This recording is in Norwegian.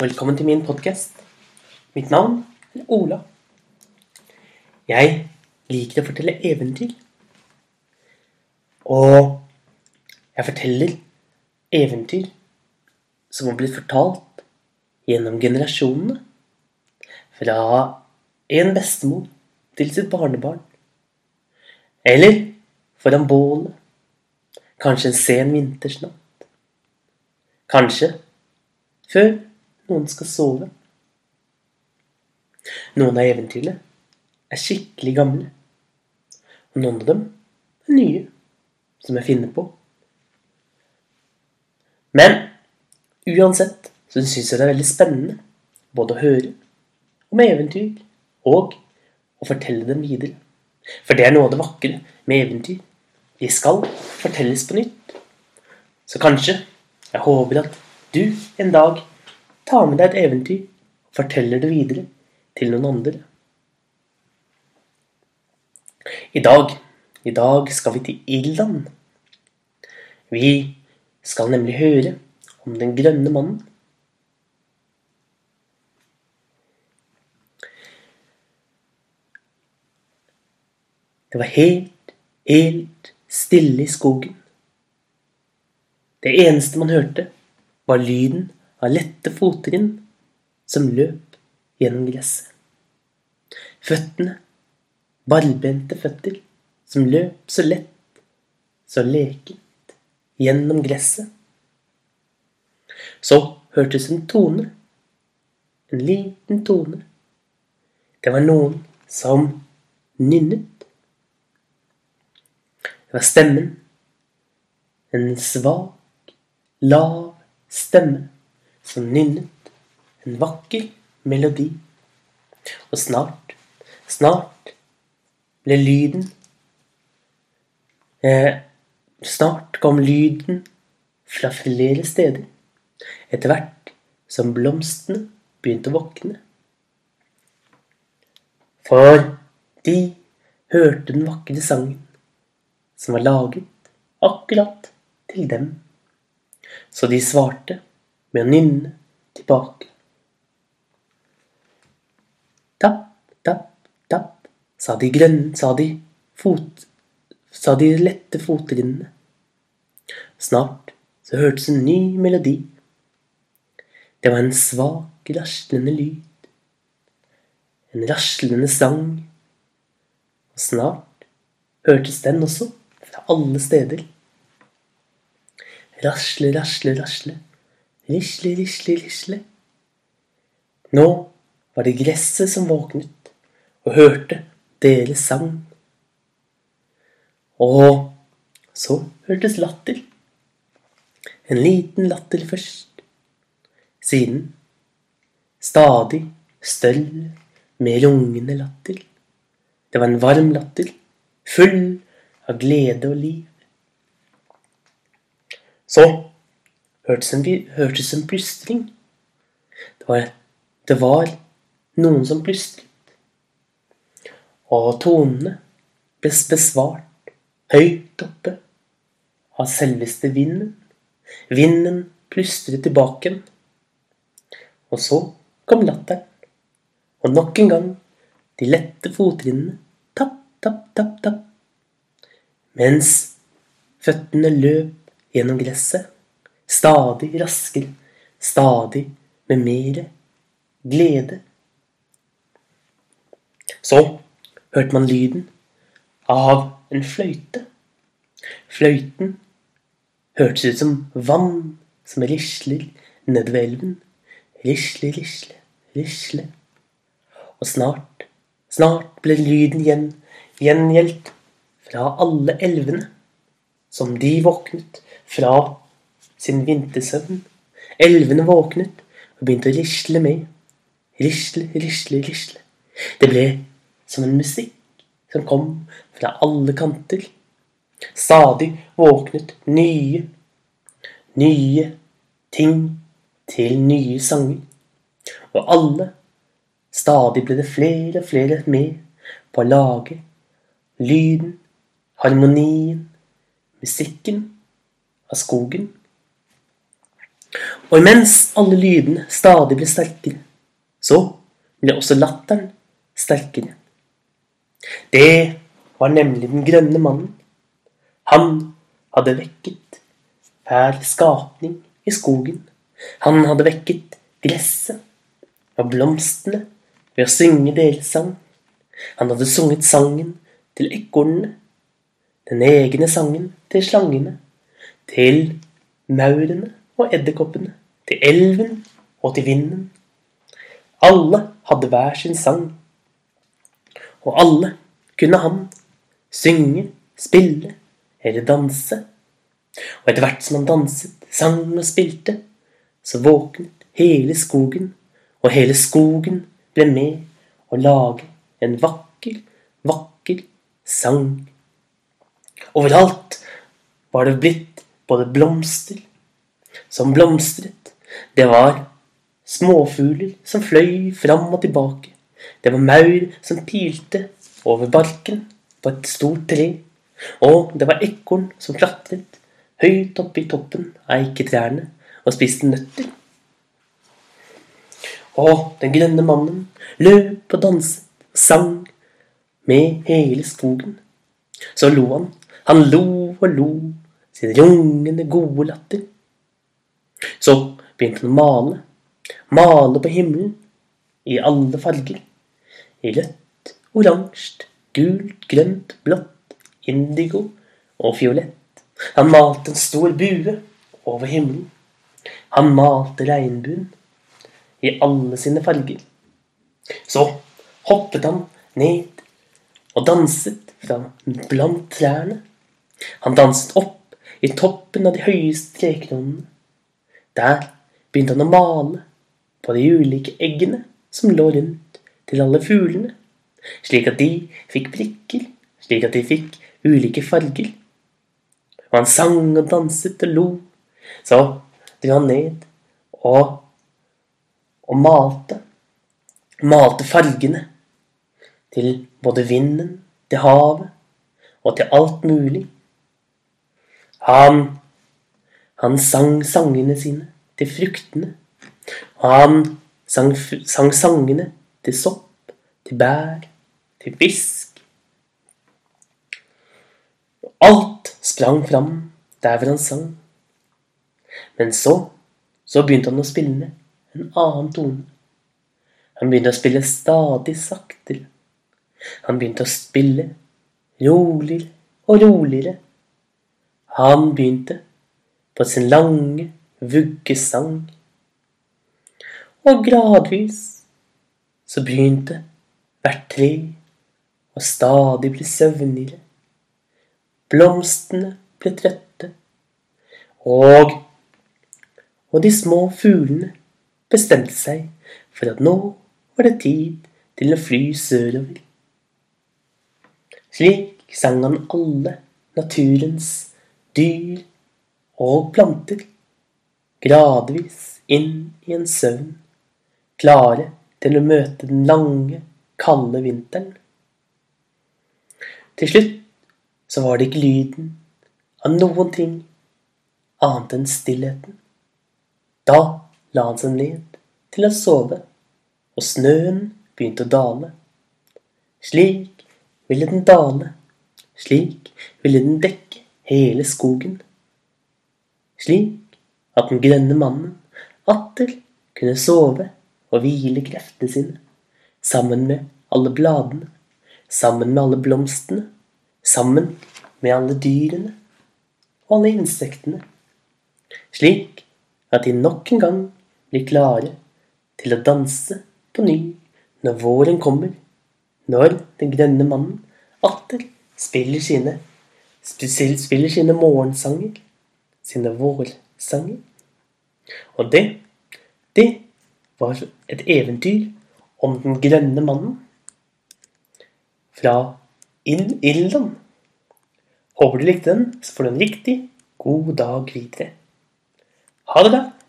Velkommen til min podkast. Mitt navn er Ola. Jeg liker å fortelle eventyr. Og jeg forteller eventyr som har blitt fortalt gjennom generasjonene. Fra en bestemor til sitt barnebarn. Eller foran bålet. Kanskje en sen vintersnatt. Kanskje før noen skal sove. Noen av eventyrene er skikkelig gamle. Og noen av dem er nye, som jeg finner på. Men uansett så syns jeg det er veldig spennende både å høre om eventyr og å fortelle dem videre. For det er noe av det vakre med eventyr. De skal fortelles på nytt. Så kanskje jeg håper at du en dag tar med deg et eventyr og forteller det videre til noen andre. I dag, i dag skal vi til Irland. Vi skal nemlig høre om den grønne mannen. Det var helt, helt stille i skogen. Det eneste man hørte, var lyden av lette fottrinn som løp gjennom gresset. Føttene, barbente føtter, som løp så lett, så lekent gjennom gresset. Så hørtes en tone, en liten tone. Det var noen som nynnet. Det var stemmen. En svak, lav stemme som nynnet en vakker melodi. Og snart, snart ble lyden eh, Snart kom lyden fra flere steder, etter hvert som blomstene begynte å våkne. For de hørte den vakre sangen som var laget akkurat til dem. Så de svarte med å nynne tilbake. Tapp, tapp, tapp, sa de grønne, sa de fot, sa de lette fottrinnene. Snart så hørtes en ny melodi. Det var en svak, raslende lyd. En raslende sang. Og snart hørtes den også fra alle steder. Rasle, rasle, rasle. Risle, lisle, lisle. Nå var det gresset som våknet og hørte deres sang. Og så hørtes latter. En liten latter først. Siden stadig større, mer rungende latter. Det var en varm latter, full av glede og liv. Så hørtes en, hørtes en plystring. Det var, det var noen som plystret. Og tonene ble besvart høyt oppe av selveste vinden. Vinden plystret tilbake. Og så kom latteren. Og nok en gang de lette fottrinnene. Tapp, tapp, tapp, tapp. Mens føttene løp gjennom gresset. Stadig raskere, stadig med mer glede. Så hørte man lyden av en fløyte. Fløyten hørtes ut som vann som risler nedover elven. Risle, risle, risle. Og snart, snart ble lyden igjen gjengjeldt fra alle elvene, som de våknet fra sin vintersøvn. Elvene våknet og begynte å risle med. Risle, risle, risle. Det ble som en musikk som kom fra alle kanter. Stadig våknet nye, nye ting til nye sanger. Og alle, stadig ble det flere og flere med på å lage lyden, harmonien, musikken av skogen Og imens alle lydene stadig ble sterkere, så ble også latteren sterkere. Det var nemlig den grønne mannen. Han hadde vekket hver skapning i skogen. Han hadde vekket gresset og blomstene ved å synge deres sang. Han hadde sunget sangen til ekornene, den egne sangen til slangene, til maurene og edderkoppene, til elven og til vinden. Alle hadde hver sin sang, og alle kunne han synge, spille eller danse. Og etter hvert som han danset, sang og spilte, så våknet hele skogen, og hele skogen ble med å lage en vakker, vakker sang. Overalt var det blitt både blomster som blomstret. Det var småfugler som fløy fram og tilbake. Det var maur som pilte over barken på et stort tre. Og det var ekorn som klatret høyt oppe i toppen av eiketrærne og spiste nøtter. Og den grønne mannen løp og danset og sang med hele skogen. Så lo han. Han lo og lo sin rungende, gode latter. Så begynte han å male. Male på himmelen i alle farger. I rødt, oransje, gult, grønt, blått, indigo og fiolett. Han malte en stor bue over himmelen. Han malte regnbuen i alle sine farger. Så hoppet han ned og danset fra blant trærne. Han danset opp i toppen av de høyeste trekronene. Der begynte han å male på de ulike eggene som lå rundt til alle fuglene, slik at de fikk prikker, slik at de fikk ulike farger. Og han sang og danset og lo. Så dro han ned og, og malte. Malte fargene til både vinden, til havet og til alt mulig. Han han sang sangene sine til fruktene. Og han sang, sang sangene til sopp, til bær, til fisk. Alt sprang fram der hvor han sang. Men så, så begynte han å spille en annen tone. Han begynte å spille stadig saktere. Han begynte å spille roligere og roligere. Han begynte på sin lange vuggesang. Og gradvis så begynte hvert tre å stadig bli søvnigere. Blomstene ble trøtte, og, og de små fuglene bestemte seg for at nå var det tid til å fly sørover. Slik sang han alle naturens dyr og planter, gradvis inn i en søvn, klare til å møte den lange, kalde vinteren. Til slutt så var det ikke lyden av noen ting annet enn stillheten. Da la han seg ned til å sove, og snøen begynte å dale. Slik ville den dale, slik ville den dekke hele skogen slik at den grønne mannen atter kunne sove og hvile kreftene sine, sammen med alle bladene, sammen med alle blomstene, sammen med alle dyrene og alle insektene, slik at de nok en gang blir klare til å danse på ny når våren kommer, når den grønne mannen atter spiller sine, spiller sine morgensanger sine vårsanger. Og det, det var et eventyr om den grønne mannen fra Irland. Håper du likte den, så får du en riktig god dag videre. Ha det bra!